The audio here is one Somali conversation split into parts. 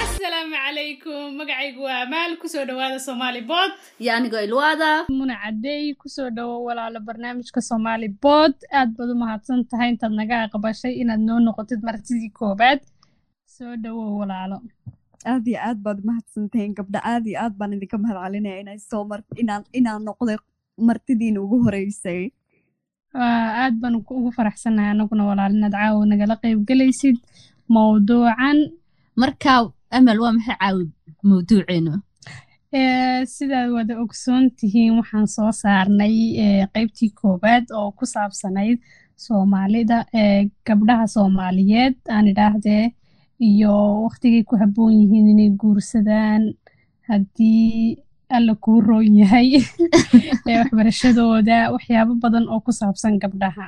asalaamu calaykum magacaygu waa amaal ku soo dhawaada somaali bod iyo anigoo ilwaada. Muna cadey ku soo dhawo walaalo barnaamijka somaali bod aad baad u mahadsan tahay intaad naga aqbashay inaad noo noqotid martidii koobaad soo dhawow walaalo. Aad iyo aad baad umahadsantahiin gabdha aad iyo aad baan idinka mahad celinaya inay soo mar inaan inaan noqday martidiina ugu horeysay. Aad baan ugu faraxsanahay anaguna walaal inaad caawa nagala qayb gelaysid mowduucan marka amal waa maxay caawi mawduuceenu sidaad wada ogsoon tihiin waxaan soo saarnay qeybtii koowaad oo ku saabsanayd soomaalida gabdhaha soomaaliyeed aan idhaahdee iyo waktigay ku habboon yihiin inay guursadaan haddii alla kuu roon yahay waxbarashadooda waxyaabo badan oo ku saabsan gabdhaha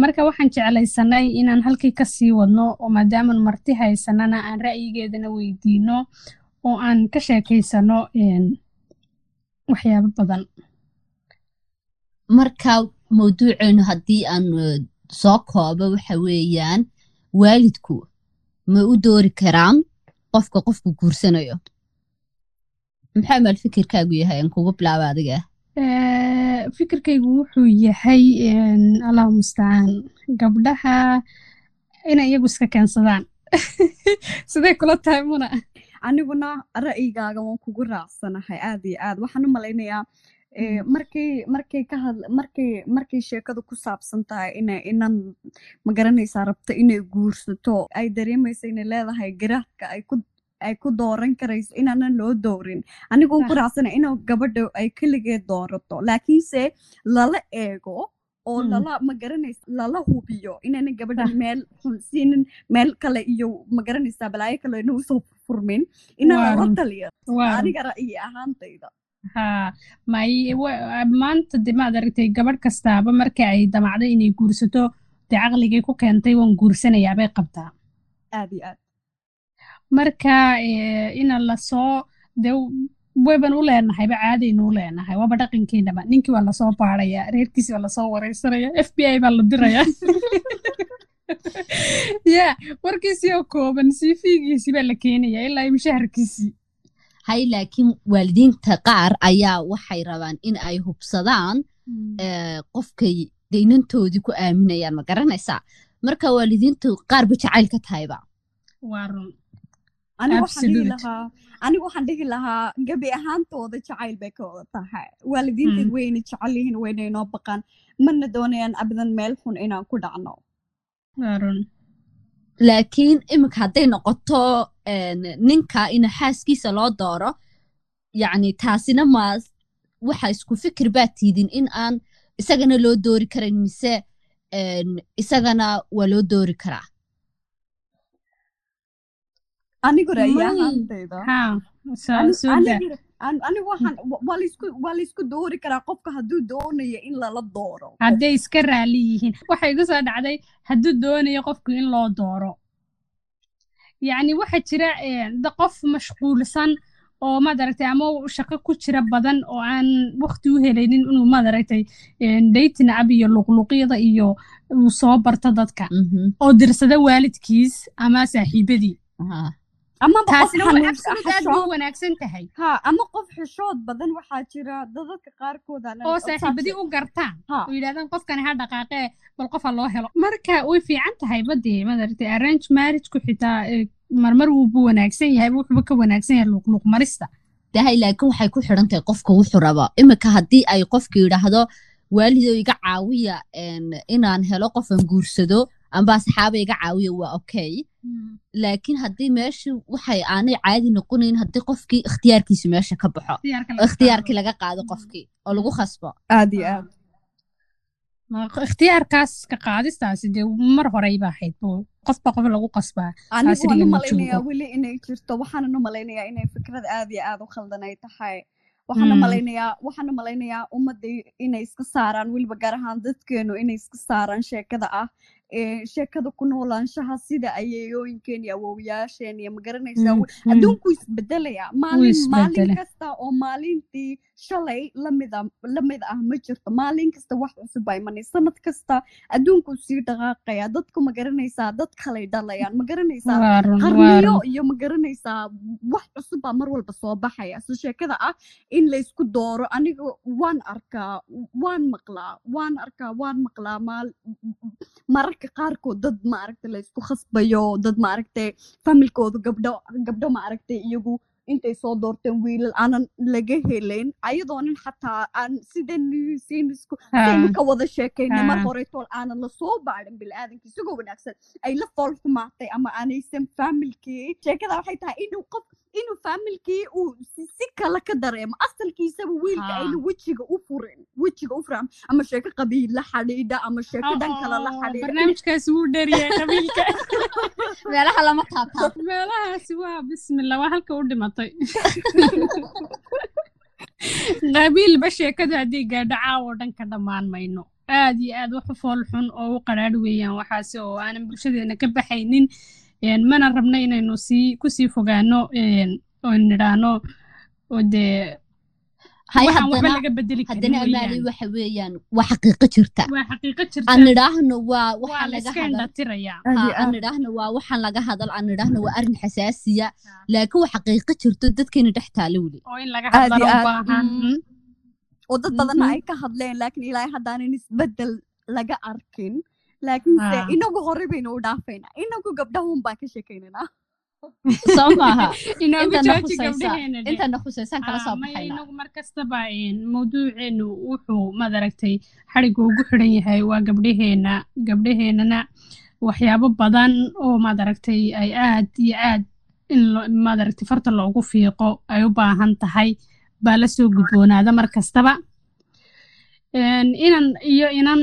marka waxaan jeclaysanay inaan halkii ka sii wadno oo maadaaman marti haysanana aan ra'yigeedana weydiino oo aan ka sheekaysano waxyaabo badan. Marka mawduuceenu haddii aan soo koobo waxa weeyaan waalidku ma u doori karaan qofka qofku guursanayo? Maxaa maal fikirkaagu yahay? Aan kugu bilaaba adiga fikirkaygu wuxuu yahay allahu mustacaan gabdhaha inay iyagu iska keensadaan. Siday kula tahay muna? Aniguna ra'yigaaga waan kugu raacsanahay aad iyo aad. Waxaan u malaynayaa markay markay ka hadla markay markay sheekadu ku saabsan tahay inay inan ma garanaysaa rabto inay guursato ay dareemaysa inay leedahay garaadka ay ku ay ku dooran karayso inaanan loo doorin aniguun ku raacsana inuu gabadha ay keligeed doorato laakiinse lala eego oo lala magaranaysa lala hubiyo inaanan gabadhan meel xun siinin meel kale iyo ma garanaysaa balaayo kale inuu soo furmin inaan lala taliyo aniga ra'yi ahaantayda ha may maanta de maad aragtay gabadh kastaaba marka ay damacday inay guursato dee caqligay ku keentay waan guursanayaa bay qabtaa aad iyo aad marka ina la soo dee wayban u leenahayba caadaynu u leenahay. Waaba dhaqankeynaba ninkii waa la soo baaraya reerkiisi waa la soo wareysanaya f b i baa la diraya ya warkiisii oo kooban cv-giisii baa la keenaya ilaa iyo mushaharkiisii hay laakiin waalidiinta qaar ayaa waxay rabaan in ay hubsadaan qofkay daynantoodii ku aaminayaan. Ma garanaysaa? Marka waalidiintu qaarba jacayl ka tahayba waa run anigu waxaan dhihi lahaa gebi ahaantooda jacayl bay ka wada tahay. Waalidiinteed wayna jecel yihiin wayna inoo baqaan. Mana doonayaan abadan meel xun inaan ku dhacno. Laakiin iminka hadday noqoto ninka ina xaaskiisa loo dooro yacni taasina ma waxa isku fikir baa tiidin in aan isagana loo doori karan mise isagana waa loo doori karaa anigu waa laysku doori karaa qofka hadduu doonayo in lala dooro. Hadday iska raali yihiin. Waxay igu soo dhacday hadduu doonayo qofku in loo dooro. Yacni waxaa jira qof mashquulsan oo madaragtay ama shaqo ku jira badan oo aan wakti u helaynin inuu madaragtay daytina ab iyo luqluqyada iyo uu soo barto dadka. Oo dirsada waalidkiis ama saaxiibadii ama qof xishood badan waxaa jira dadadka qaarkood oo saaxiibadii u gartaan oo yidhahdaan qofkani ha dhaqaaqee bal qofa loo helo marka way fiican tahay badee madaragtay arrange marriageku xitaa marmar wuubu wanaagsan yahay wuxuuba ka wanaagsan yahay luqluq marista dahay laakiin waxay ku xidhan tahay qofka wuxuu raba iminka haddii ay qofka yidhaahdo waalido iga caawiya inaan helo qofan guursado amba asxaaba iga caawiya waa okay laakiin haddii meesha waxay aanay caadi noqonayn haddii qofkii ikhtiyaarkiisu meesha ka baxo ikhtiyaarkii laga qaado qofkii oo lagu khasbo aad iyo aad ikhtiyaarkaas ka qaadistaasi dee mar horeyba ahayd qofba qof lagu qasbaa anigu malaynayaa weli inay jirto waxaanan u malaynayaa inay fikrad aad iyo aad u khaldanay tahay waxaan u malaynayaa waxaan u malaynayaa ummadda inay iska saaraan weliba gaar ahaan dadkeenu inay iska saaraan sheekada ah sheekada ku noolaanshaha sida ayeeyooyinkeen iyo awowyaasheen iyo ma garanaysaa adduunku isbedelaya maalin maalin kasta oo maalintii shalay lamida la mid ah ma jirto. Maalin kasta wax cusub baa imanay sanad kasta adduunku sii dhaqaaqaya. Dadku ma garanaysaa dad kalay dhalayaan. Ma garanaysaa waa run waa qarniyo iyo ma garanaysaa wax cusub baa mar walba soo baxaya. So sheekada ah in laysku dooro aniga waan arkaa waan maqlaa waan arkaa waan maqlaa maal mararka qaarkood dad maaragta laysku khasbayo dad maaragtay familkooda gabdho gabdho maaragtay iyagu intay soo doorteen wiilal aanan laga helayn ayadoonan xataa aan sidan siinisku saynu ka wada sheekaynay mar haa horeytool aanan la soo baadhin bilaadanka isagoo wanaagsan. Ay la fool xumaatay ama aanaysan faamilkii sheekada waxay tahay inuu qof inuu faamilkii uu si kale ka dareemo asalkiisaba wiilka ayna wejiga u furin wejiga u furan ama sheeko qabiil la xadhiidha ama sheeko dhan kale la xadhiidha barnaamijkaasi wuu dheeriyay qabiilka meelaha lama taabtaab meelahaasi waa bismillah waa halka u dhimatay qabiilba sheekadu haddii gaadho caawo dhan ka dhammaan mayno aad iyo aad wax u fool xun oo u qadhaadh weeyaan waxaasi oo aanan bulshadeena ka baxaynin mana rabna inaynu sii ku sii fogaano nidhaahno dee haddana amaali waxa weeyaan waa xaqiiqo jirta. Aan waa waxaan la laga hadal. aan aad nidhaahno waa arrin xasaasiya laakiin waa xaqiiqo jirto dadkeena dhex taalo weli. Oo baahan. Mhm, oo dad badanna mhm. ay ka hadleen laakiin ilaahay haddaanan isbeddel laga arkin laakiinse inagu hore baynu u dhaafaynaa inagu gabdhahun baan ka sheekaynaynaa soo maaha intana jooji khusaysa gabdhaheena dhe intana khusaysaan kala soo maya baxaynaa inagu mar kastaba een, mawduuceenu wuxuu madaragtay xadhigga ugu xidhan yahay waa gabdhaheena gabdhaheennana waxyaabo badan oo madaragtay ay aad iyo aad in madaragtay farta loogu fiiqo ay u baahan tahay baa la soo gudboonaada mar kastaba Een, inan iyo inan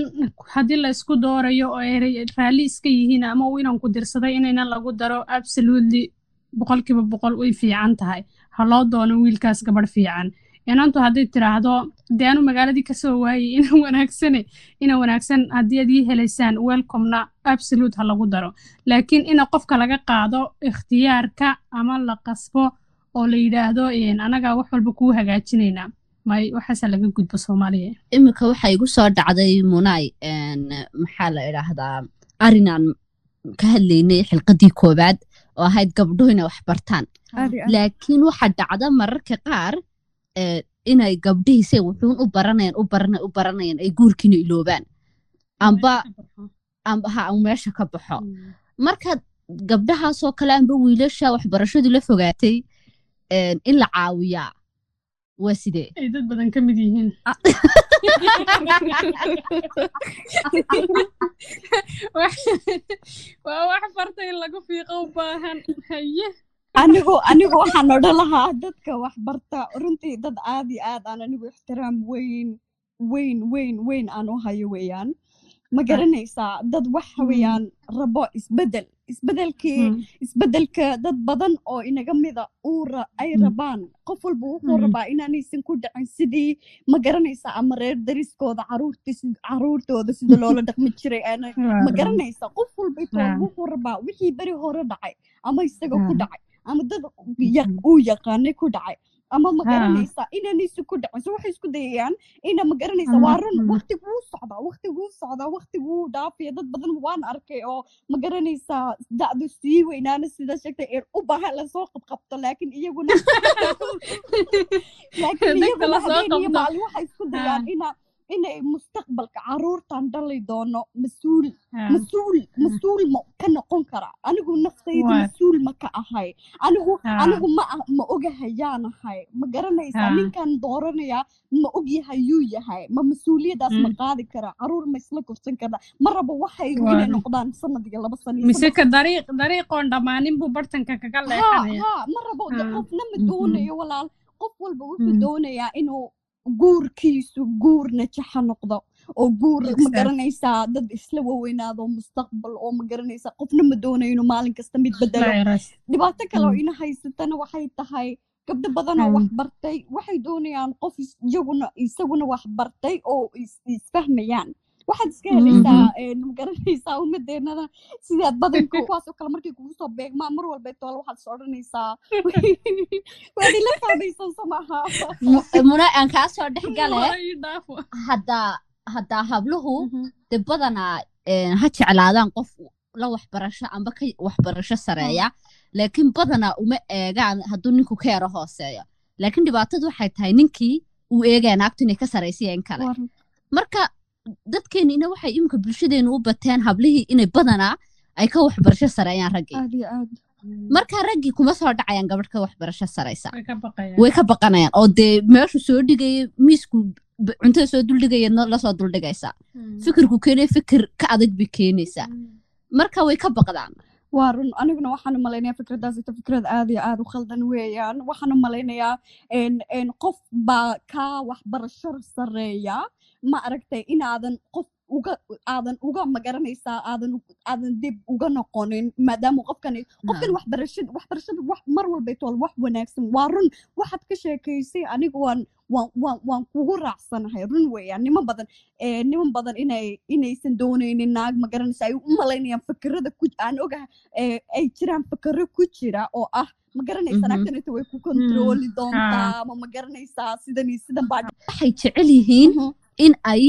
haddii la isku doorayo oo ay ra- raalli iska yihiin ama uu inanku dirsaday in inan lagu daro absolutely boqolkiiba boqol way fiican tahay. Ha loo doono wiilkaas gabadh fiican. Inantu hadday tiraahdo dee magaaladii ka soo waayey ina wanaagsane ina wanaagsan haddii ad ii helaysaan welcomena absolute ha lagu daro. Laakiin ina qofka laga qaado ikhtiyaarka ama la qasbo oo la yidhaahdo anagaa wax walba kuu hagaajinaynaa may waxaasaa laga gudbo soomaaliya. Iminka waxaa igu soo dhacday munay maxaa la idhaahdaa arrinaan ka hadlaynay xilqadii koowaad oo ahayd gabdhuhu inay wax bartaan. Iyo aad laakiin waxaa dhacda mararka qaar ee, inay gabdhihiise wuxuun u baranayaan u baranay u baranayaan ay guurkiina iloobaan. Amba amba ha meesha ka baxo. Marka gabdhahaasoo kale amba wiilasha waxbarashadu la fogaatay in la caawiyaa waa sidee ay dad badan ka mid yihiin waa wax farta in lagu fiiqo u baahan haye anigu anigu waxaan odhan lahaa dadka wax barta runtii dad aad iyo aad aan anigu ixtiraam weyn weyn weyn weyn aan u hayo weeyaan ma garanaysaa dad waxa weeyaan rabo isbeddel. Isbedelkii Mm. isbeddelka dad badan oo inaga mida uu ay Mm. rabaan qof walba wuxuu rabaa inaanaysan ku dhicin sidii ma garanaysaa ama reer dariskooda caruurtooda sida loola dhaqmi jiray ma garanaysa qof walba wuxuu rabaa wixii beri hore dhacay ama isaga ku dhacay ama dad uu yaqaanay ku dhacay ama ma garanaysa inaanaysa ku dhacin so waxay isku dayayaan ina ma garanaysa waa run mm. waqtiguu socdaa waqtiguu socdaa waqtiguu dhaafaya dad badan waan arkay oo ma garanaysaa da'du sii weynaana sida sheegtay ee u baahan la soo qabqabto laakiin iyaguna laakiin Degta iyaguna la soo habeen iyo qabto. maalin waxay isku dayaan ina inay mustaqbalka caruurtan dhali doono mas'uul mas'uul mas'uul ma ka noqon kara anigu naftayda mas'uul ma ka ahay anigu anigu ma ma ogahay yaanahay ma garanaysaa ninkan dooranaya ma ogyahay yuu yahay ma mas'uuliyadaas ma qaadi kara carruur ma isla korsan kara ma rabo waxay inay noqdaan sanad iyo laba sano iyo mise saddex ka dariiq dariiqoon dhammaanin buu bartanka kaga leexanaya ma rabo qofna ma doonayo walaal qof walba wuxuu doonayaa inuu guurkiisu guur najaxa noqdo oo guur ma garanaysaa dad isla waweynaado mustaqbal oo ma garanaysaa qofna ma doonayo inuu maalin kasta mid bedelo dhibaato kale oo Mm. ina haysatana waxay tahay gabdho badan oo Mm. wax bartay waxay doonayaan qof iyaguna isaguna wax bartay oo is- isfahmayaan waxaad iska helaysaa een, ma garanaysaa ummadeenada sidaad badanka kuwaasoo kale markay kugu soo beegmaan mar walba toole waxaad is odhanaysaa waad ila fahmaysan soo maaha Mu- muna aan kaa soo dhex gale haddaa haddaa habluhu de badanaa ha jeclaadaan qof la waxbarasho amba ka waxbarasho sareeya laakiin badanaa uma eegaan hadduu ninku ka yaro hooseeyo laakiin dhibaatadu waxay tahay ninkii uu eegaya naagtu inay ka saraysiya in kale marka dadkeenina waxay iminka bulshadeenu u bateen hablihii inay badanaa ay ka waxbarasho sareeyaan raggii. Aad iyo aad. Marka raggii kuma soo dhacayaan gabadh ka waxbarasho saraysa. Way ka baqanayaan. Oo dee meeshu soo dhigaya miisku cuntada soo duldhigaya la soo duldhigaysa fikirku keenaya fikir ka adag bay keenaysaa. Marka way ka baqdaan waa run. Aniguna waxaan u malaynayaa fikraddaas ita fikrad aad iyo aad u khaldan weeyaan. Waxaan u een qof baa kaa waxbarasho sareeya ma aragtay inaadan qof aadan uga ma garanaysaa aadan dib uga noqonin maadaama qofkani qofkan waxbarashada waxbarashada wax mar walba tool wax wanaagsan waa run waxaad ka sheekaysay aniga waan waan kugu raacsanahay run weeyaan niman badan ee niman badan inay inaysan doonaynin naag ma garanaysa ay u malaynayaan fikirada ku aan ogahay ee ay jiraan fikiro ku jira oo ah ma garanaysa Mhm. naagtanita way ku kontrooli doontaa ama ma garanaysaa sidan iyo sidan baa waxay jecel yihiin in ay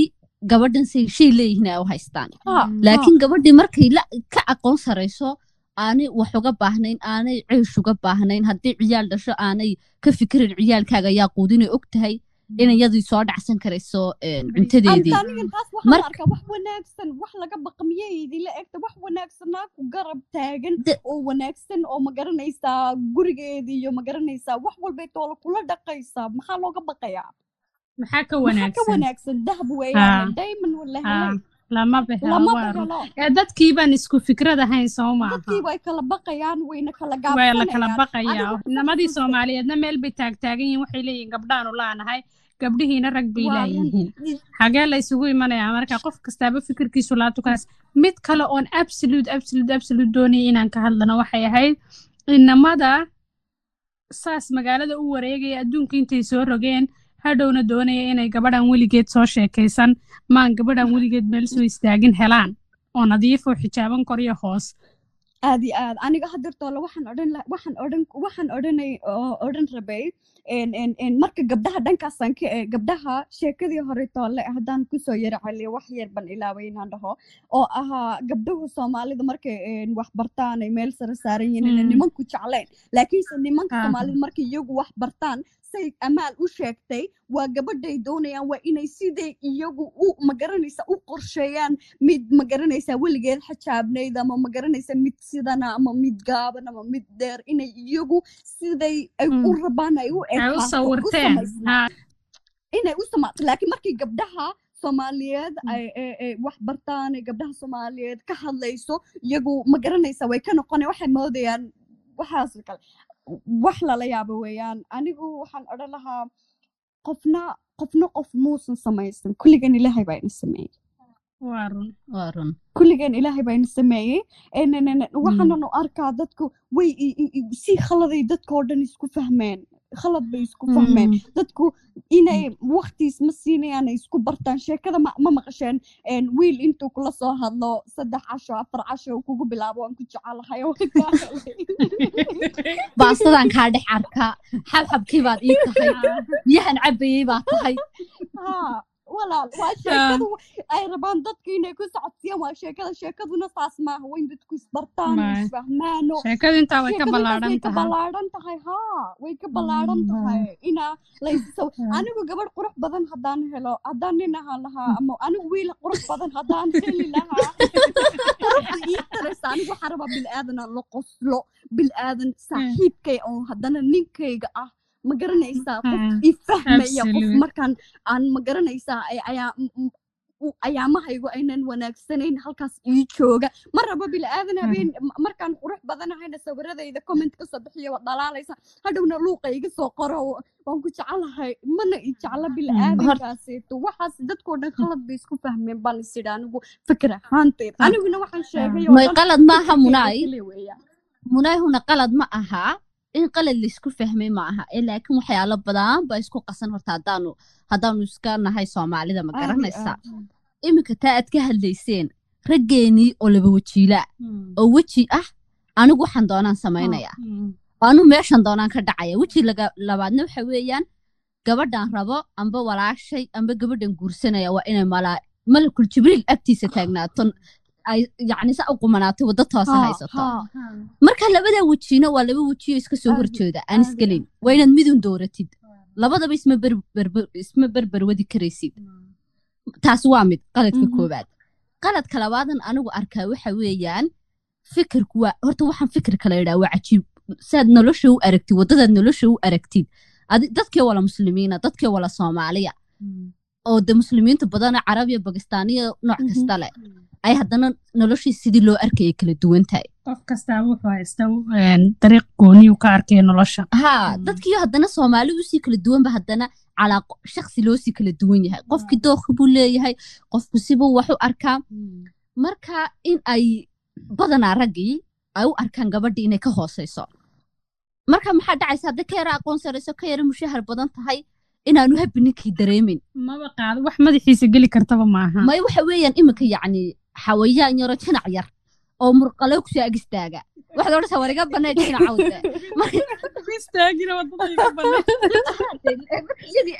gabadhan say shay leeyihiin ay u haystaan. Ha, laakiin gabadhii markay ka aqoon sarayso aanay wax uga baahnayn aanay ceesh uga baahnayn haddii ciyaal dhasho aanay ka fikirin ciyaalkaaga yaa quudinay og tahay in iyadii soo dhacsan karayso een, cuntadeedii. Wax wanaagsan wax laga baqa miyaydii la egta wax wanaagsan naag ku garab taagan oo wanaagsan oo ma garanaysaa gurigeedii iyo ma garanaysaa wax walbay toola kula dhaqaysaa maxaa looga baqayaa maxaa ka wanaagsan? Dahab Ha. weeyaan diamond wala Ha, helay lama behelo lama waa run. bahelo ee dadkii baan isku fikrad ahayn soo maaha dadkii way kala baqayaa. Namadii soomaaliyeedna meel bay taagtaagan yihiin waxay leeyihiin gabdhaanu laanahay gabdhihiina rag bay laayihiin xagee la isugu imanayaa? Marka qof kastaaba fikirkiisu laatukaas mid kale oon absolute absolute absolute doonaya inaan ka hadlano waxay ahayd inamada saas magaalada u wareegaya adduunka intay soo rogeen hadhowna doonaya inay gabadhan weligeed soo sheekaysan. Maan gabadhan weligeed meel soo istaagin helaan. Oo nadiif oo xijaaban kor iyo hoos aad. Iyo aad aniga hadeertoola waxaan odhan rabay marka gabdhaha dhankaasaan ka ee gabdhaha sheekadii hore toole haddaan ku soo yara celiyo wax yar ban ilaaway inaan dhaho oo ahaa gabdhahu soomaalida markay wax bartaan ay meel sare saaran yihiin Mm. nimanku jecleen. Laakiinse nimanka Ah. soomaalida markay iyagu wax bartaan say amaal u sheegtay waa gabadhay doonayaan waa inay siday iyagu u magaranaysa u qorsheeyaan mid magaranaysa weligeed xijaabnayd ama magaranaysa mid sidana ama mid gaaban ama mid dheer. Inay iyagu siday ay u Mm. rabaan ay u inay u samaato laakiin markii gabdhaha soomaaliyeed Mm. ay wax bartaan ay gabdhaha soomaaliyeed ka hadlayso iyagu ma garanaysa way ka noqonay waxay moodayaan waxaas kale wax lala yaabo weeyaan. Anigu waxaan odhan lahaa qofna qofna qof muusan samaysan kulligan ilaahay baa ina sameeyey. Kulligeen ilaahay baa ina sameeyey. Waxaananu arkaa dadku way i- i- i- si khaladay dadkoo dhan isku fahmeen khalad bay isku fahmeen dadku inay waqtiis ma siinayaan ay isku bartaan sheekada ma ma maqasheen En, wiil intuu kula soo hadlo saddex casho afar casho kugu bilaabo waan ku jecelahay baastadan kaa dhex arka xabxabkii baad ii tahay biyahan cabayey baa tahay walaal waa sheekadu ay rabaan dadku inay ku socodsiiyaan waa sheekada sheekaduna saas maaha waa in dadku isbartaan isfahmaano sheekadu intaa way ka ballaaran tahay ballaaran tahay haa way ka ballaaran tahay inaa laysaw Mm. anigu gabadh qurux badan haddaan helo haddaan nin ahaan lahaa ama anigu wiil qurux badan haddaan heli lahaa quruxda ii taraysa anigu waxaan rabaa bilaadan aan la qoslo bilaadan saaxiibkay oo haddana ninkayga ah ma garanaysaa qof i fahmaya qof markaan aan ma garanaysaa ayaamahaygu aynan wanaagsanayn halkaas ii jooga. Ma rabo bilaadan habeen markaan qurux badanahayna sawiradayda comment ka soo bixiya waa dhalaalaysa. Hadhowna luuqa iga soo qoro waan ku jecelahay mana i jecla bilaadankaaseyto waxaas dadkoo dhan khalad bay isku fahmeen baan isidhi anigu fikir ahaanteed. Ah. aniguna waxaan sheegay qalad maaha munaay. munaayhuna qalad ma aha in qalad la isku fahmay ma aha ee laakiin waxyaalo badan baa isku qasan horta haddaanu haddaanu iska nahay soomaalida ma aad. iminka taa aad ka hadlayseen raggeenii oo laba wajiila oo weji ah anigu waxaan doonaan samaynaya anu meeshan doonaan ka dhacaya. Weji labaadna waxa weeyaan gabadhan rabo amba walaashay amba gabadhan guursanaya waa inay malaa malakul jibriil agtiisa taagnaato ay yacni sa u qumanaato waddo toosa Ha, haysato. ha. marka labadaa wejina waa laba wejiyo iska soo horjeeda aan iskalayn waa inaad midun dooratid. Labadaba isma berber isma berberwadi karaysid. Taas waa mid qaladka Mhm. koowaad. Qaladka labaadan anigu arkaa waxa weeyaan fikirku waa horta waxaan fikirka la yidhaha waa cajiib. Saad nolosha u aragtid waddadaad nolosha u aragtid dadkee wala muslimiina dadkee wala soomaaliya oo de muslimiinta badana carabiya bakistaaniya nooc Mhm. kasta leh ay haddana noloshii sidii loo arkaya kala duwan tahay. Qof kastaa wuxuu haysta dariiq gooniyu ka arkaya nolosha. Haa Mm. dadkiyo haddana soomaali u sii kala duwanba haddana calaa shakhsi loosii kala duwan yahay. Qofkii dookhi buu leeyahay qofku sibuu wax u arkaa marka in ay badanaa raggii ay u arkaan gabadhii inay ka hooseyso marka maxaa dhacaysa? Hadday ka yara aqoon sarayso ka yara mushahar badan tahay inaanu habi ninkii dareemin. Wax madaxiisa geli kartaba maaha. May waxa weeyaan iminka yacni xawayaan yaro jinac yar oo murqalow ku soo ag istaaga waxaad odhanaysaa war iga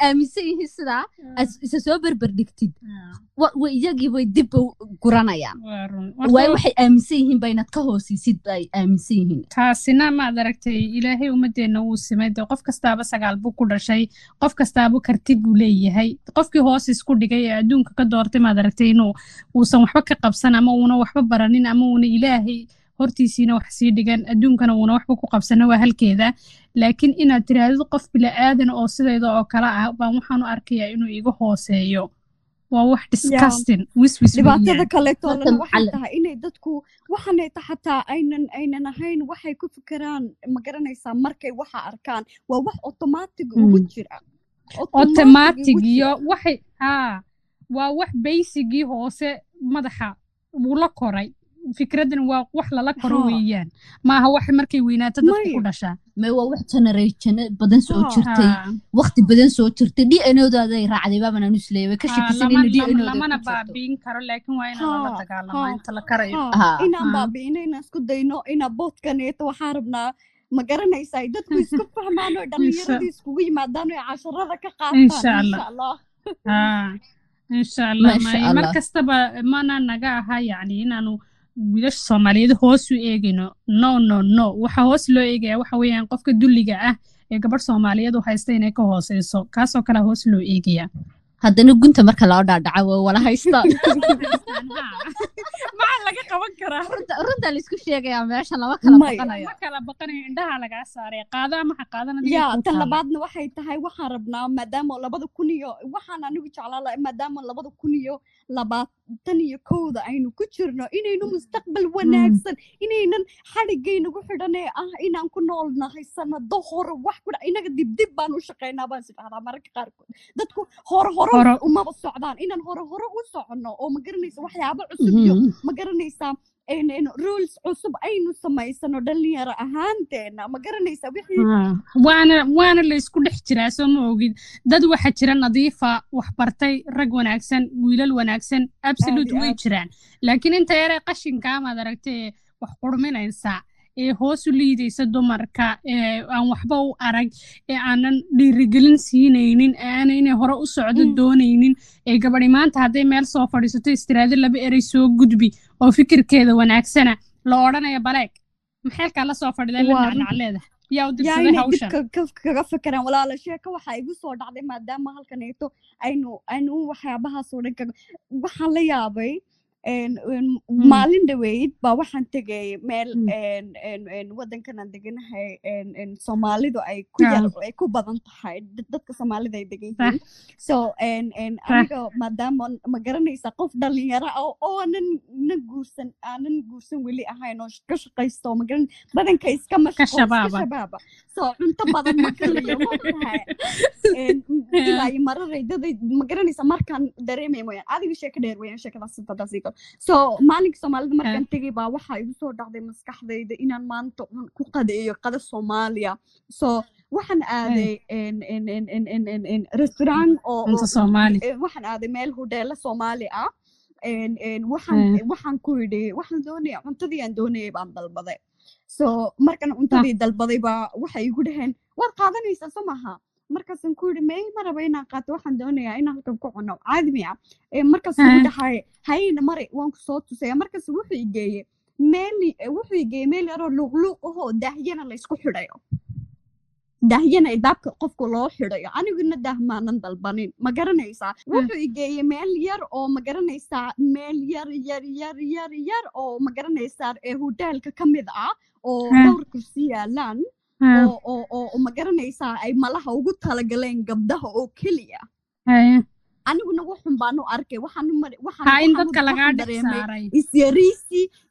aaminsan yihiin sidaa isa soo berber dhigtid wa- wa- iyagii bay dib guranayaan waayo waxay aaminsan yihiin ba inaad ka hoosaysid bay aaminsan yihiin taasina maad aragtay ilaahay ummadeenna wuu simay dee qof kastaaba sagaal buu ku dhashay qof kastaaba karti buu leeyahay qofkii hoos isku dhigay ee adduunka ka doortay maad aragtay inuu uusan waxba ka qabsan ama uuna waxba baranin ama uuna ilaahay hortiisiina wax sii dhigan adduunkana uuna waxba ku qabsana waa halkeeda. Laakiin inaad tiraahdo qof bila'aadan oo sidayda oo kale ah baan waxaan u arkayaa inuu iga hooseeyo. Waa wax disgusting. Wiswis dhibaatada weeyaan kaleetoodan Marka waxay tahay inay dadku waxaneeta xataa aynan aynan ahayn waxay ku fikiraan ma garanaysaa markay waxa arkaan. Waa wax automatic ugu Mm. jira. Automatic ugu iyo waxay haa waa wax baysigii hoose madaxa wuu la koray fikradan waa wax lala koro weeyaan. Maaha wax markay weynaato dadku ku dhashaa. May waa wax generation badan soo jirtay. waqti badan soo jirtay. D n odaaday raacday baaban anu isleeyay way ka shakisan in d n lamana baabiin karo laakiin waa inaan lala dagaalamaa inta la karayo. inaan baabi'ino inaan isku dayno inaan boodkaneeto waxaan rabnaa ma garanaysaa dadku isku fahmaan oo dhallinyaradii iskugu yimaadaan oo casharada ka qaataan. Insha Allah. insha allah mar kastaba mana naga aha yacni inaanu wiilasha soomaaliyeed hoos u eegayno. No no no. Waxa hoos loo eegaya waxa weeyaan qofka dulliga ah ee gabadh soomaaliyeed u haysta inay ka hooseyso. Kaasoo kale hoos loo eegaya. Haddana gunta marka loo dhaadhaca waa wala haystaan maxaa laga qaban karaa? Runta runta la isku sheegayaa meesha lama kala baqanayo. ma kala baqanayo indhaha lagaa saaray qaada ama ha qaadana adiga yaa kuu tan labaadna waxay tahay waxaan rabnaa maadaama labada kun iyo waxaan anigu jeclaa maadaama labada kun iyo labaatan iyo kowda aynu ku jirno inaynu mustaqbal wanaagsan inaynan xadhigaynagu xidhanee ah inaan ku nool nahay sanado hore wax ku inaga dibdib baan u shaqaynaa baan is dhahdaa mararka qaarkood dadku hore Hore. umaba socdaan inaan hore hore u soconno oo ma garanaysa waxyaabo cusub iyo ma garanaysaa rules cusub aynu samaysano dhalinyaro ahaanteena ma Haa. waana waana la isku dhex jiraa soo ma ogid dad waxa jira nadiifa wax bartay rag wanaagsan wiilal wanaagsan absolute way jiraan laakiin inta yaree qashinkaa maad aragtay ee wax qurminaysa ee hoos u liidaysa dumarka ee aan waxba u arag ee aanan dhiirigelin siinaynin ee aanan inay hore u socdo doonaynin ee gabadhi maanta hadday meel soo fadhiisato istiraado laba erey soo gudbi oo fikirkeeda wanaagsana la odhanaya baleeg. Maxeelkaa la soo fadhiday la Waa run. nacnacleeda yaa u yaa dirsaday inay dib hawshan ka- ka- kaga fekeraan walaala sheeko waxaa igu soo dhacday maadaama halkaneeto aynu aynu waxyaabahaas oo dhan waxaan la yaabay maalin dhaweyd baa waxaan tegay meel Mm. een- een- een wadankan aan deganahay een soomaalidu ay ay ku badan tahay dad- dadka soomaalida ay degan yihiin so aniga maadaama ma garanaysa qof dhalinyaro ah oo aanan na guursan aanan guursan weli ahayn oo ka shaqaysto ma garan badanka iska mashquul iska shabaaba. shabaaba so cunto badan ma ilaa iyo mararay daday ma garanaysa markaan dareemay mooyaan adiga sheeko dheer weeyaan sheekadaas igo so maalinka soomaalida markaan tegay baa waxaa igu soo dhacday maskaxdayda inaan maanta ku qadeeyo qada soomaaliya. So waxaan aaday restaurant oo cunto oo- soomaali. eh, waxaan aaday meel hodheelo soomaali ah. Waxaan ku yidhi waxaan doonaya cuntadii aan doonayay baan dalbaday. So markan cuntadii dalbaday baa waxay igu dhaheen waad qaadanaysaa soo maaha markaasaan ku yidhi ma raba inaan qaato waxaan doonayaa inaan halkan ku cuno. Caadi miya Ee, markaas Ah. ugu dhahay hayna mare waan ku soo tusaya. Markaas wuxuu igeeyey meel wuxuu igeeyey meel yaroo luuqluuq ahoo daahyana laysku xidhayo. Daahyana daabka qofka loo xidhayo. Aniguna daah maanan dalbanin. Ma garanaysaa? Wuxuu igeeyey meel yar oo ma garanaysaa meel yar yar yar yar yar oo ma garanaysaa ee hoteelka ka mid ah oo Ah. dhowr kursi yaalaan. Ah, oo oo oo oo ma garanaysaa ay malaha ugu talagaleen gabdhaha oo keliya. Aniguna waxun baanu arkay waxaan dadka lagaa dareemay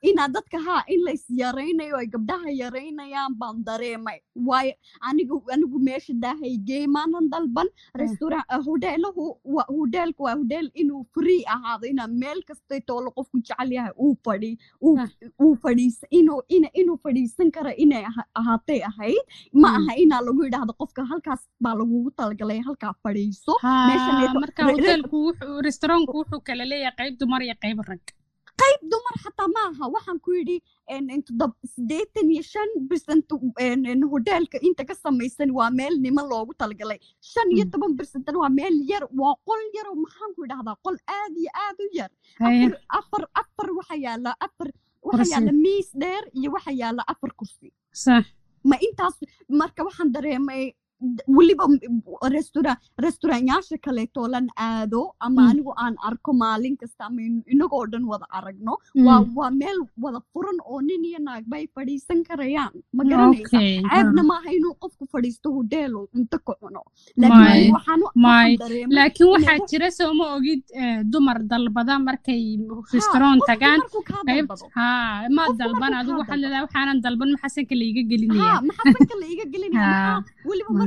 inaa dadka haa in la isyaraynayo ay gabdhaha yaraynayaan baan dareemay. Waayo anigu anigu meesha daahaygeey maanan dalban restaurant hoteelahu wa hoteelku waa hoteel inuu free ahaado inaa meel kastay toolo qofku jecel yahay uu fadhi uu Ah. fadhiis inuu ina inuu fadhiisan kara inay aha- ahaatay ahayd. Ma Mm. aha inaa lagu yidhaahdo qofka halkaas baa lagugu talagalay halkaa fadhiiso. Ha, meeshan marka re- re- hoteelku wuxuu kala leeyahay qayb dumar iyo qayb rag qayb dumar xataa ma aha waxaan ku yidhi siddeetan iyo shan en hoteelka inta ka samaysan waa meel niman loogu talagalay shan iyo toban percentna waa meel yar waa qol yar oo maxaan ku idhahdaa qol aad iyo aad u yar afar afar afar waxa yaalla afar waxa Kursi. yaalla miis dheer iyo waxa yaalla afar kursi ma intaas marka waxaan dareemay weliba restaurant restaurantyaasha kaleetoo lan aado. Ama Mm. anigu aan arko maalin kasta ama in- inagoo dhan wada aragno. Mm. waa meel wada furan oo nin iyo naag bay fadhiisan karayaan. Ma garanaysa? Ceebna ha. maaha inuu qofku fadhiisto hodeel oo cunto ka cuno. Laakiin waxaa wax- jira soo ma ogid eh, dumar dalbada markay restaurant tagaan. ma dalban. Adigu waxaad leedahay waxaanan dalban maxasanka laiga gelinaya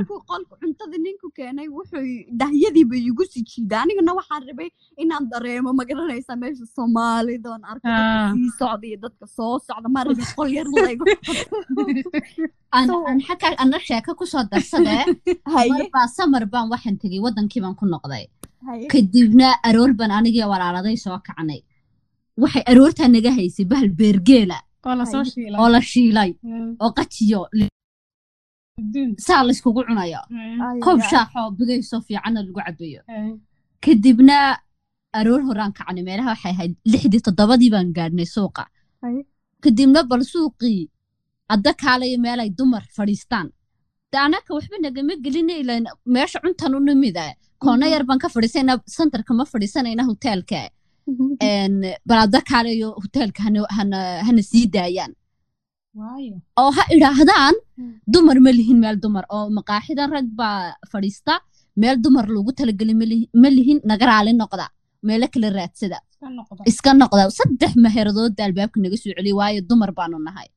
qolka cuntada ninku keenay wuxuu dahyadiiba igu sii jiida. Anigana waxaan rabay inaan dareemo ma garanaysaa meesha soomaalidoon arko Ah. sii socda iyo dadka soo socda. Ma rabin qol yar ana sheeko ku soo darsadee haye. Marbaa samar baan waxaan tegey wadankii baan ku noqday. Kadibna aroor baan anigii walaaladay soo kacnay. Waxay aroortaa naga haysay bahal beergeela. Oo la shiilay. Oo qajiyo. Adduun. Saa layskugu cunayo. Mm. Koob shaaxoo bigayso fiicanna lagu cabayo Ay. kadibna aroor horaan kacnay meelaha waxay ahayd lixdii toddobadii baan gaadhnay suuqa. Kadibna bal suuqii adda kaalayo meel ay dumar fadhiistaan. De anaka waxba nagama gelina ilan meesha cuntan u nimida koona yar baan ka fadhiisayna santarka ma fadhiisanayna hoteelka En, bal adda kaalayo hoteelka hana, sii daayaan oo ha idhaahdaan Mm. dumar ma lihin meel dumar. Oo maqaaxida rag baa fadhiista meel dumar loogu talageli ma lihi- ma lihin naga raali noqda. Meelo kala raadsada iska noqda. Saddex maheradoodda albaabka naga soo celiya waayo dumar baanu nahay.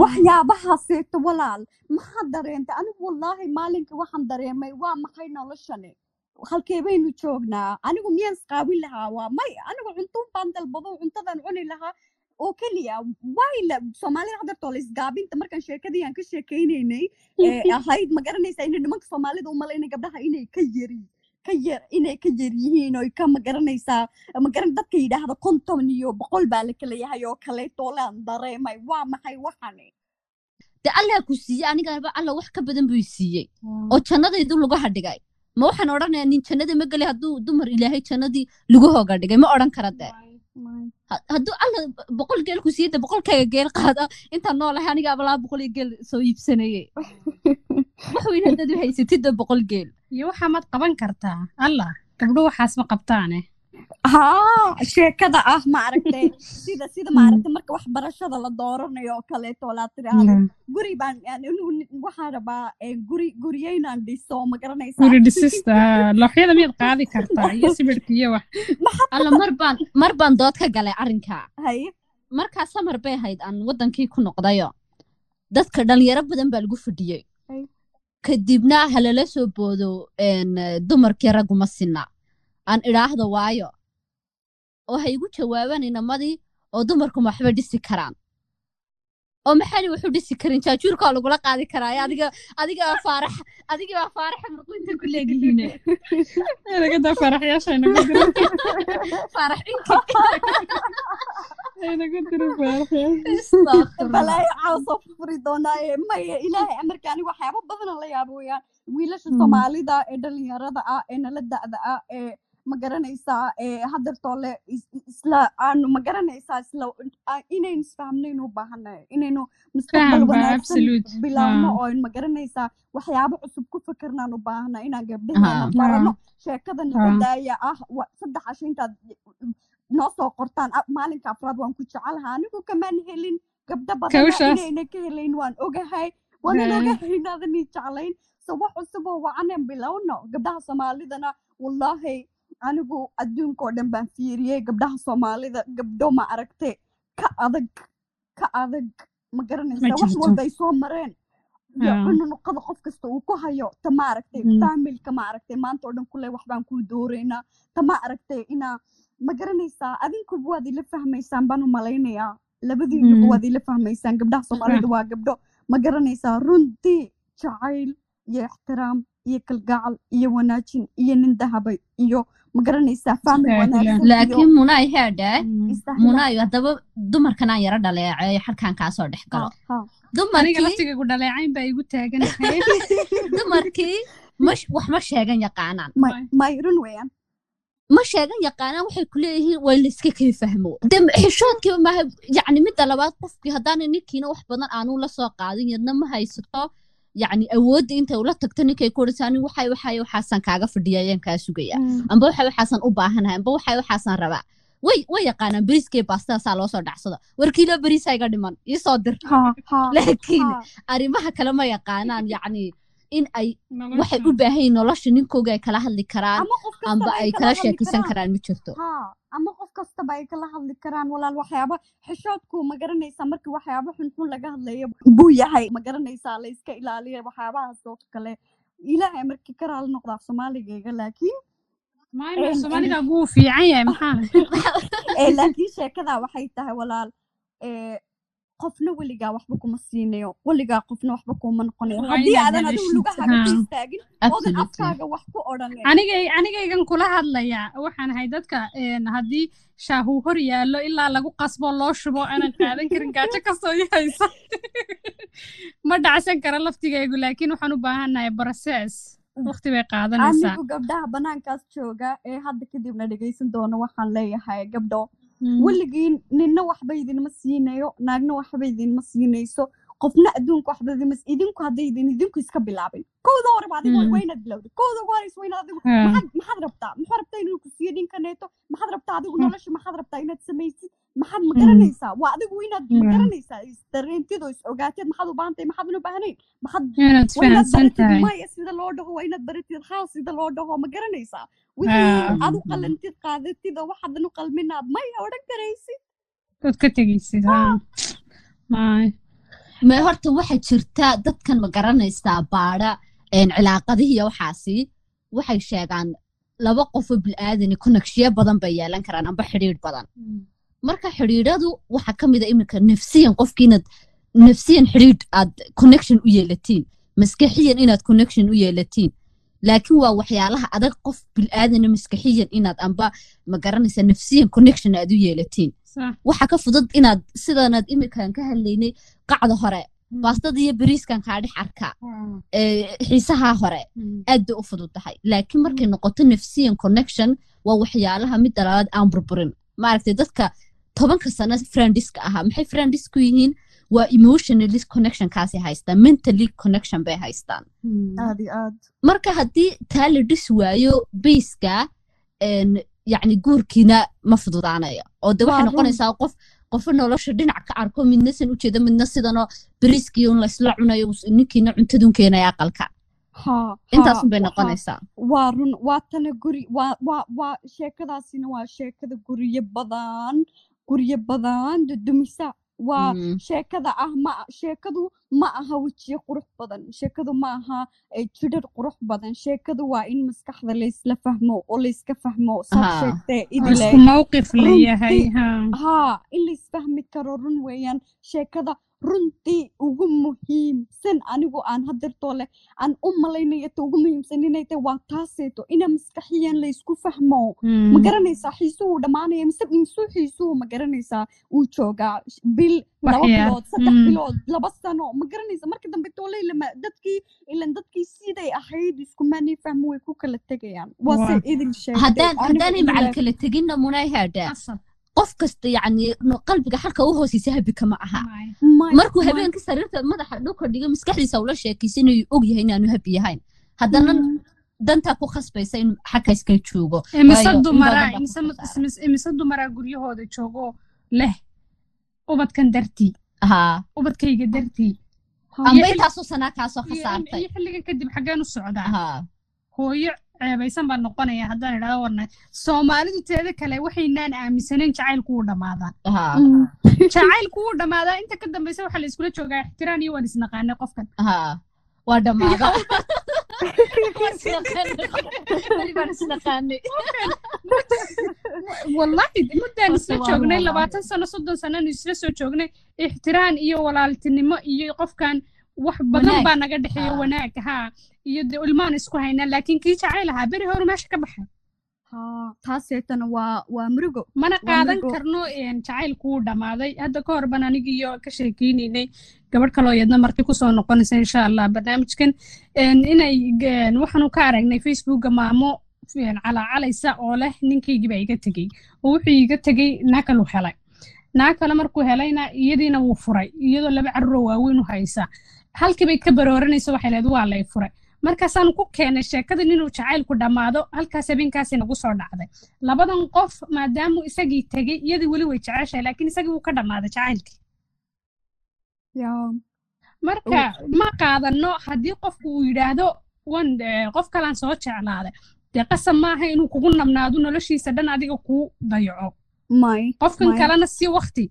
Waxyaabahaaseyto walaal. Maxaa dareentay anigu wallaahi maalinka waxaan dareemay waa maxay noloshani? Halkee baynu joognaa. Anigu miyaan isqaawin lahaa? Waa may anigu cuntuun baan dalbado cuntadan cuni lahaa oo keliya wayla soomaalida la isgaabinta markaan sheekadii aan ka sheekaynaynay ee ahayd ma garanaysaa inay nimanka soomaalida u malaynay gabdhaha inay ka yari ka yar inay ka yar yihiin oo ka ma garanaysaa ma garan dadka yidhaahda konton iyo boqol baa la kala yahay oo kaleetoo laan dareemay waa maxay waxani de allah ku siiyey anigaba alla wax ka badan buu siiyey oo jannadaydu lagu hadhigay ma waxaan odhanayaa nin jannada ma geli hadduu dumar ilaahay jannadii lagu hooga dhigay ma odhan kara de Ha- hadduu alla boqol geel ku siiyey de boqolkayga geel qaada intaan noolahay aniga abalaa boqol iyo geel soo iibsanaye wax weyn haddaad u haysatid de boqol geel. Iyo waxaa maad qaban kartaa. Allah gabdho waxaas ma qabtaane haa sheekada ah maaragtay sida sida maaragtay marka waxbarashada la dooranayo oo kaleeto laa tiraahdo guri baan waxaan rabaa guri guryeynaan dhiso ma garanaysaa. Guri dhisista looxyada miyaad qaadi kartaa iyo sibirka iyo wax. Alla mar baan mar baan dood ka galay arrinkaa haye markaa samar bay ahayd aan wadankii ku noqdayo. Dadka dhalinyaro badan baa lagu fadhiyey. Ay. kadibna halala soo boodo dumarkii ragguma sinna. Aan idhaahdo waayo oo ha igu jawaabaan inamadii oo dumarkuma waxba dhisi karaan. oo maxaani wuxuu dhisi karin jaajuurkaa lagula qaadi karaa adiga adiga baa faarax adiga baa faaraxa murqinta ku leegihiin nagada faraxyaasha inaga diro faarax inki inaga diro faraxyaasha balaayo caawsoo furi doonaa ee maya ilaahay amarka aniga waxyaaba badan la yaabo weeyaan wiilasha soomaalida ee dhalinyarada ah ee nala da'da ah ee ma garanaysaa ee hadeertoole isla aanu ma garanaysaa isla inaynu isfahmnaynu u baahannahay inaynu mustaqbal wanaagsan bilaabno Ah. oo ma garanaysaa waxyaabo cusub ku fikirnaan u baahannahay inaan gabdhaheena Ah. barano sheekada Ah. nabadaaya ah saddex casho intaad noo soo qortaan ah, maalinka afraad waan ku jecelahay anigu kamaan helin gabdho badana inayna ka helayn waan ogahay waanan Ah. ogahay inaadani jeclayn so wax cusub oo wacanan bilowno gabdhaha soomaalidana wallaahi anigu adduunka oo dhan baan fiiriyey gabdhaha soomaalida gabdho ma aragte ka adag ka adag ma garanaysa wax walba ay soo mareen iyo cununuqada qof kasta uu ku hayo ta ma aragtay Mm. faamilka ma aragtay maanta oo dhan kule wax baan kuu dooraynaa ta ma aragtay inaa ma garanaysaa adinkuba waad ila fahmaysaan baan u malaynayaa labadiinuba waad ila fahmaysaan gabdhaha soomaalida waa gabdho ma garanaysaa runtii jacayl iyo ixtiraam iyo kalgacal iyo wanaajin iyo nin dahabay iyo laakiin munaay heedhe munaayo haddaba dumarkan aan yaro dhaleeceeyo xalkan kaasoo dhex galo. dumarkii wax ma sheegan yaqaanaan. Ma sheegan yaqaanaan waxay ku leeyihiin waa layska kay fahmo. De xishoodkiiba maaha yacni midda labaad qofkii haddaana ninkiina wax badan aanu la soo qaadin yadna ma haysato yacni awoodda intay ula tagto ninkay ku odhanaysa ani waxay waxay waxaasan kaaga fadhiya ayaan kaa sugaya. Amba waxay waxaasan u baahanahay amba waxay waxaasan rabaa. Way way yaqaanaan beriiskee baastadaasaa loo soo dhacsado. Warkiilo beriisa iga dhiman ii soo dir. Laakiin ha. arrimaha kale ma yaqaanaan yacni in ay waxay u baahan yihiin nolosha ninkooga ay kala hadli karaan amba ay kala sheekaysan karaan. ma jirto ama qof kastaba ay kala hadli karaan walaal waxyaaba. Xishoodku ma garanaysaa markii waxyaaba xunxun laga hadlayo buu yahay. Ma garanaysaa la iska ilaaliya waxyaabahaas oo kale. Ilaahay markii ka raali noqdaa soomaaligayga laakiin soomaaliga wuu fiican yahay maxaa? Laakiin sheekadaa waxay tahay walaal qofna weligaa waxba kuma siinayo weligaa qofna waxba kuma noqonayo. Haddii aadan adigu lugahaaga ku istaagin oodan afkaaga wax ku anigay anigaygan kula hadlayaa waxaan ahay dadka haddii shaahu hor yaallo ilaa lagu qasbo loo shubo aanan qaadan karin gaajo kastoo i haysa ma dhacsan kara laftigaygu laakiin waxaan u baahannahay process. Waqti bay qaadanaysaa. Anigu gabdhaha banaankaas jooga ee hadda kadibna dhegaysan doono waxaan leeyahay gabdho. Mm. Weligiin ninna waxba idinma siinayo naagna waxba idinma siinayso qofna adduunka waxba idinma si- idinku hadday idin idinku iska bilaabin kowda horeba adigu Mm. waa inaad bilowda kowda ugu horeysa waa inaad adigu maxaad maxaad rabtaa maxaad rabtaa inuu ku siiyo ninkaneeto maxaad rabtaa adigu nolosha maxaad rabtaa inaad samaysid maxaad ma garanaysaa waa adigu inaad ma garanaysaa isdareentido is ogaateed maxaad u baahantahay baahnayn maxaad inaad baratid tahay maya sida loo dhaho waa inaad baratid haa sida loo dhaho ma garanaysaa wixii aad u qalantid qaadatid oo waxaadan u qalminaad maya odhan karaysid ood ka tegaysid ma horta waxaa jirta dadkan ma garanaysaa baadha een, cilaaqadihi iyo waxaasi. Waxay sheegaan laba qofoo bil'aadani konekshiyo badan bay yeelan karaan amba xidhiidh badan. Marka xidhiidhadu waxaa ka mid a iminka nafsiyan qofki inaad nafsiyan xidhiidh aad connection u yeelatiin. Maskaxiyan inaad connection u yeelatiin laakiin waa waxyaalaha adag qof bil'aadana maskaxiyan inaad amba ma garanaysaa nafsiyan connection aad u yeelatiin. Waxa ka fudud inaad sidanaad iminkan ka hadlaynay qacda hore baastada iyo bariiskan kaa dhex arkaa ee, xiisaha hore aad bay u fudud tahay laakiin markay noqoto nafsiyan connection waa waxyaalaha midda labaad aan burburin. Maaragtay dadka tobanka sano friendiska ahaa maxay friendis ku yihiin waa emotionally connection kaasi haystaan mentally connection bay haystaan. Aad. Marka haddii taa la dhis waayo bayska een, yacni guurkiina ma fududaanayo. Oo de waxay noqonaysaa qof qofo nolosha dhinac ka arko midna san u jeeda midna sidanoo beriskii un laysla cunayo ninkiina cuntadun keenaya aqalka. Ha intaasun bay ha, noqonaysaa waa run waa tana guri waa sheekadaasina waa sheekada guryo badan guryo badan dudumisa waa Mm. sheekada ah ma sheekadu ma aha wejiyo qurux badan sheekadu ma aha jidhar qurux badan sheekadu waa in maskaxda laysla fahmo oo layska fahmo saad Haa. sheegtee oo idile isku mawqif la runtii- yahay ha haa in laysfahmi karo run weeyaan sheekada runtii ugu muhiimsan anigu aan hadirtoo leh aan u malaynayo ta ugu muhiimsan inay tahay waa taaseeto ina maskaxiyan laysku fahmo ma garanaysaa xiisuhu dhammaanaya mise misuu xiisuhu ma garanaysaa uu joogaa bil laba bilood saddex Mm. bilood laba sano ma garanaysa marka dambe tooley lama dadkii ilan dadkii siday ahayd iskumaanay fahmo way ku kala tegayaan waase Waa. idin anigu haddaanay macal kala teginna munay haadhaa Qasab. Qof kasta yacni no- qalbiga xalka u hooseysa habi kama aha. Markuu habeenkii sariirta madaxa dhulka dhigo maskaxdiisa ula sheekeysanayo og yahay inaanu habi yahayn haddana Mm. dantaa ku khasbaysa in xagga iska joogo. Khasaaray. imise- imise dumaraa guryahooda joogo leh ubadkan dartii. Ubadkayga dartii. Amba intaasoo sanaa kaasoo khasaartay. xilligan kadib xaggeen u socdaa. Hooyo ceebaysan baan noqonaya haddaan idhahdo warna soomaalidu teeda kale waxaynaan aaminsanayn jacaylku wuu dhammaadaa haa Mm. jacaylku wuu dhammaadaa inta ka dambaysa waxaa la iskula joogaa ixtiraan iyo waan isnaqaanay qofkan. Haa waa dhammaada. Wallahi muddaan isla joognay labaatan sano soddon sananu isla soo joognay ixtiraan iyo walaaltinimo iyo qofkan wax badan baa naga dhexeeya wanaag haa iyo de ilmaan isku haynaa laakiin kii jacayl ahaa beri hore meesha ka baxay taaseetana waa waa murugo mana qaadan karno jacaylku wuu dhammaaday hadda ka hor baan anigiiyo ka sheekeynaynay gabadh kaloo iyadna marti ku soo noqonaysa insha allah barnaamijkan inay waxaanu ka aragnay facebooka maamo calaacalaysa oo leh ninkaygii baa iga tegey oo wuxuu iga tegey naa kalu helay naa kale markuu helayna iyadiina wuu furay iyadoo laba carruuroo waaweyn u haysa halkii bay ka barooranaysa waxay leed waa lay furay markaasaanu ku keenay sheekadan inuu jacaylku dhammaado halkaas habeenkaasi nagu soo dhacday. Labadan qof maadaamuu isagii tegey iyadii weli way jeceshahay laakiin isagii wuu ka dhammaaday jacaylkii. Marka ma qaadano haddii qofku uu yidhaahdo wan eh, qof kalaan soo jeclaaday. Dee qasab maaha inuu kugu nabnaado noloshiisa dhan adiga kuu dayaco. May qofkan kalena si wakti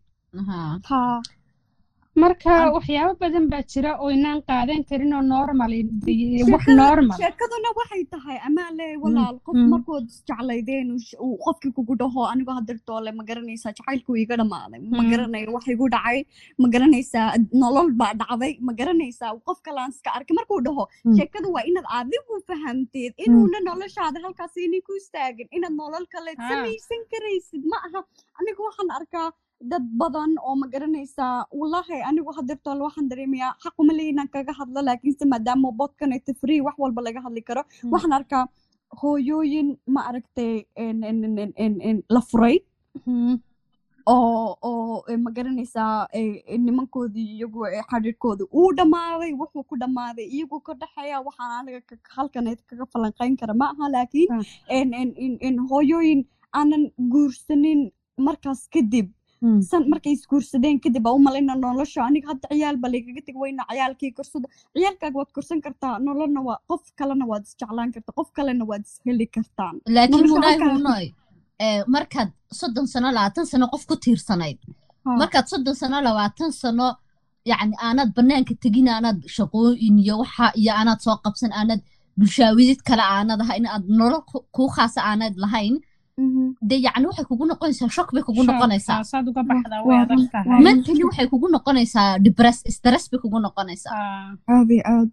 marka waxyaabo badan baa jira oo inaan qaadan karin oo normal wax normal sheekaduna waxay tahay amaale walaal qof mm. markood isjeclaydeen uu qofkii kugu dhaho anigu hadirtoole ma garanaysaa jacaylku iga dhammaaday ma Mm. garanayo wax igu dhacay ma garanaysaa nolol baa dhacday ma garanaysaa qof kalaan iska arkay markuu dhaho Mm. sheekada waa inaad adigu fahamteed inuuna noloshaada halkaas inay ku istaagin inaad nolol kale Ah. samaysan karaysid ma aha anigu waxaan arkaa dad badan oo ma garanaysaa wallaahi anigu hadirtoole waxaan dareemayaa xaquma leeyi inaan kaga hadlo laakiinse maadaama bodkan ay free wax walba laga hadli karo Mm. waxaan arkaa hooyooyin ma aragtay la furay Mhm. oo oo eh, ma garanaysaa eh, eh, nimankoodii iyagu xadhiidhkooda uu dhammaaday wuxuu ku dhammaaday iyagu ka dhexeeya waxaan aniga ka- halkaneed kaga falanqayn kara ma aha laakiin Ah. hooyooyin aanan guursanin markaas kadib. San markay isguursadeen kadib aa u malayna nolosha aniga hadda ciyaal ba laygaga tegi wayna ciyaalkii korsada ciyaalkaaga waad korsan kartaa nololna waa qof kalena waad isjeclaan kartaa qof kalena waad isheli kartaan. Laakiin Nolosha munay halkaa- hunoy ee, markaad soddon sano labaatan sano qof ku tiirsanayd markaad soddon sano labaatan sano yacni aanad banaanka tegin aanad shaqooyin iyo waxa iyo aanad soo qabsan aanad bulshaawidid kale aanad ahayn aad nolol ku- kuu khaasa aanad lahayn Mhm. dee yacni waxay kugu noqonaysaa shock bay kugu noqonaysaa. Waa- mentally waxay kugu noqonaysaa depress stress bay kugu noqonaysaa. Aad iyo aad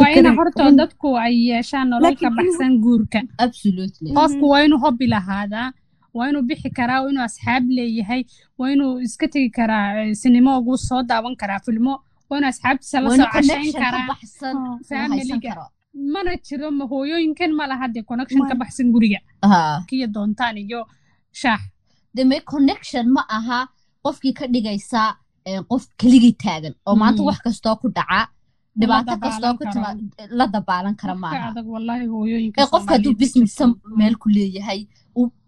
waa ina horta run- dadku ay yeeshaan nolol ka baxsan guurka. Qofku waa inuu hobbi lahaadaa waa inuu bixi karaa waa inuu asxaab leeyahay waa inuu iska tegi karaa sinimo ugu soo daawan karaa filmo waa inuu asxaabtiisa la soo cashayn karaa baxsan Mana jiro ma hooyooyinkan ma laha dee connection ka baxsan guriga kiyo doontaan iyo shaax deme connection ma aha qofkii ka dhigaysa eh, qof keligii taagan oo maanta Mm. wax kastoo ku dhaca dhibaato kastoo ku tima la dabaalan kara ka maaha ee qofka hadduu Soomaaliyeed business jirta. meel ku leeyahay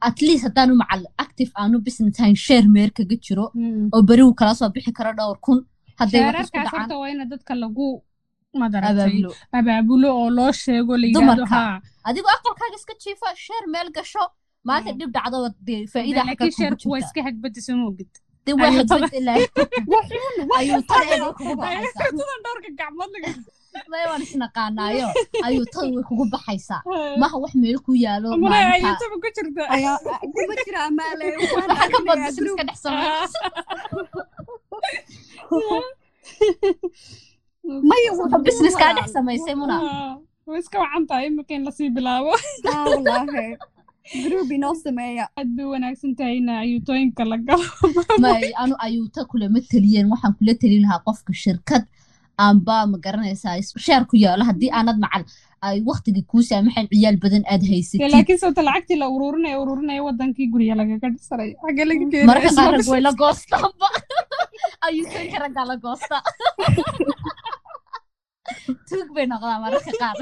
at least haddaanu macal active aanu business ahayn share meel kaga jiro Mm. oo beri uu kala soo bixi karo dhowr kun hadday wax isku dhacaan abaabulo oo loo sheego adigoo aqalkaaga iska jiifa share meel gasho maalinta dhib dhacdo dee faa'iida laakiin sheerku waa iska waan isnaqaanaayo ayuutada way kugu baxaysaa maha wax meel ku yaalo ka badbisin iska dhex maya Waxa business kaa dhex samaysay muna way iska wacan tahay imika in la sii bilaabo wallaahi inoo sameeya aad bay wanaagsan tahay in ayuutooyinka la galo may anu ayuuta kulama teliyeen waxaan kula telin lahaa qofka shirkad amba ma garanaysaa sheer ku yaalo haddii aanad macal ay waktigii kuu saamaxayn ciyaal badan aad haysatid. Laakiin sababta lacagtii la ururinaya ururinaya wadankii gurya lagaga dhisaray xagee laga mararka qaar rag keenaya way la goostaanba ayuutooyinka raggaa la goosta tuug bay noqdaa mararka qaar.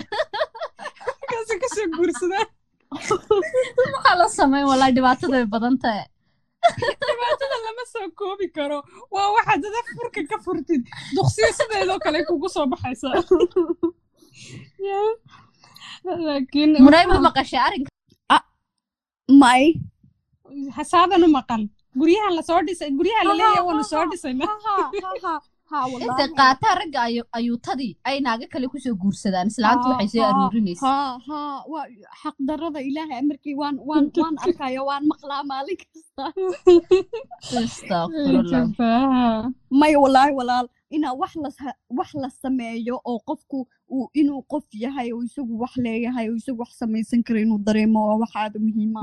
Kaasi ka soo guursadaan. Maxaa la samayn walaa dhibaatada way badan tahay. Dhibaatada lama soo koobi karo. Waa waxaad dada furka ka furtid. Duqsiyo sideedoo kale kugu soo baxaysa laakiin munay ma maqashay arrinka. May. Hasaadan u maqal guryahan la soo dhisay guryaha la leeyahay waanu soo dhisayna intay qaataa ragga ayu- ayuutadii ay naaga kale ku soo guursadaan. Islaanta waxay soo aruurinaysa. Haa haa waa xaqdarada ilaahay amarkii waan waan waan arkayo waan maqlaa maalin kasta maya wallaahi walaal inaa wax la sameeyo oo qofku uu inuu qof yahay oo isagu wax leeyahay oo isagu wax samaysan karo inuu dareemo waa wax aad u muhiima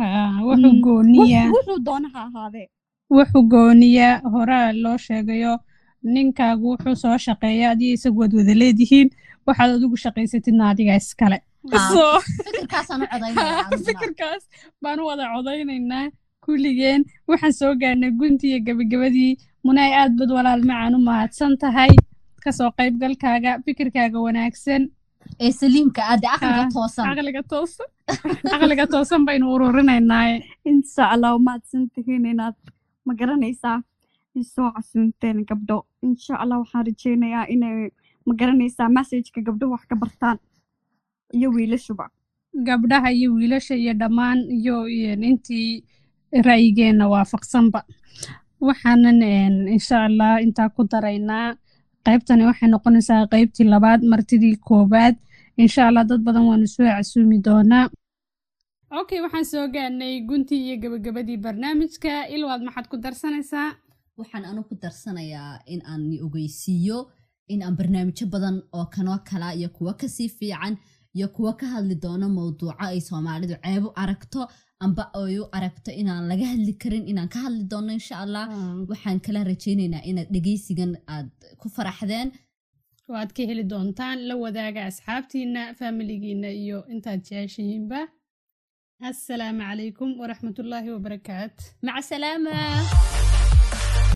wuxuu gooniya wuxuu doona ha ahaadee wuxuu gooniya horaa loo sheegayo ninkaagu wuxuu soo shaqeeya adiyo isagu waad wada leedihiin waxaad adigu shaqaysatidna adiga iskale. Ah. Fikirkaas baan u wada codaynaynaa kulligeen waxaan soo gaarnay guntii iyo gabagabadii munay aad bad walaal macaan u mahadsan tahay ka soo qaybgalkaaga fikirkaaga wanaagsan. Ee saliimka aade aqliga toosan. caqliga toosan. Caqliga toosan baynu ururinaynaaye insha allah umahadsan tihiin inaad ma garanaysaa isoo casuunteen gabdho insha allah waxaan rajeynayaa inay ma garanaysaa messageka gabdho wax ka bartaan iyo wiilashuba. Gabdhaha iyo wiilasha iyo dhammaan iyo intii ra'yigeenna waafaqsanba waxaanan insha allah intaa ku daraynaa qaybtani waxay noqonaysaa qaybtii labaad martidii koowaad. Insha allah dad badan waanu soo casuumi doonaa okay waxaan soo gaarnay guntii iyo gabagabadii barnaamijka. Ilwaad maxaad ku darsanaysaa? Waxaan anu ku darsanayaa in aan ni ogeysiiyo in aan barnaamijyo badan oo kanoo kala iyo kuwo ka sii fiican iyo kuwo ka hadli doono mowduuco ay soomaalidu ceeb u aragto amba ay u aragto inaan laga hadli karin inaan ka hadli doono insha allah waxaan kala rajaynaynaa inaad dhegeysigan aad ku faraxdeen. Waad ka heli doontaan la wadaaga asxaabtiina faamiligiina iyo intaad jeceshihiinba assalaamu calaykum waraxmatullaahi wabarakaat maca salaama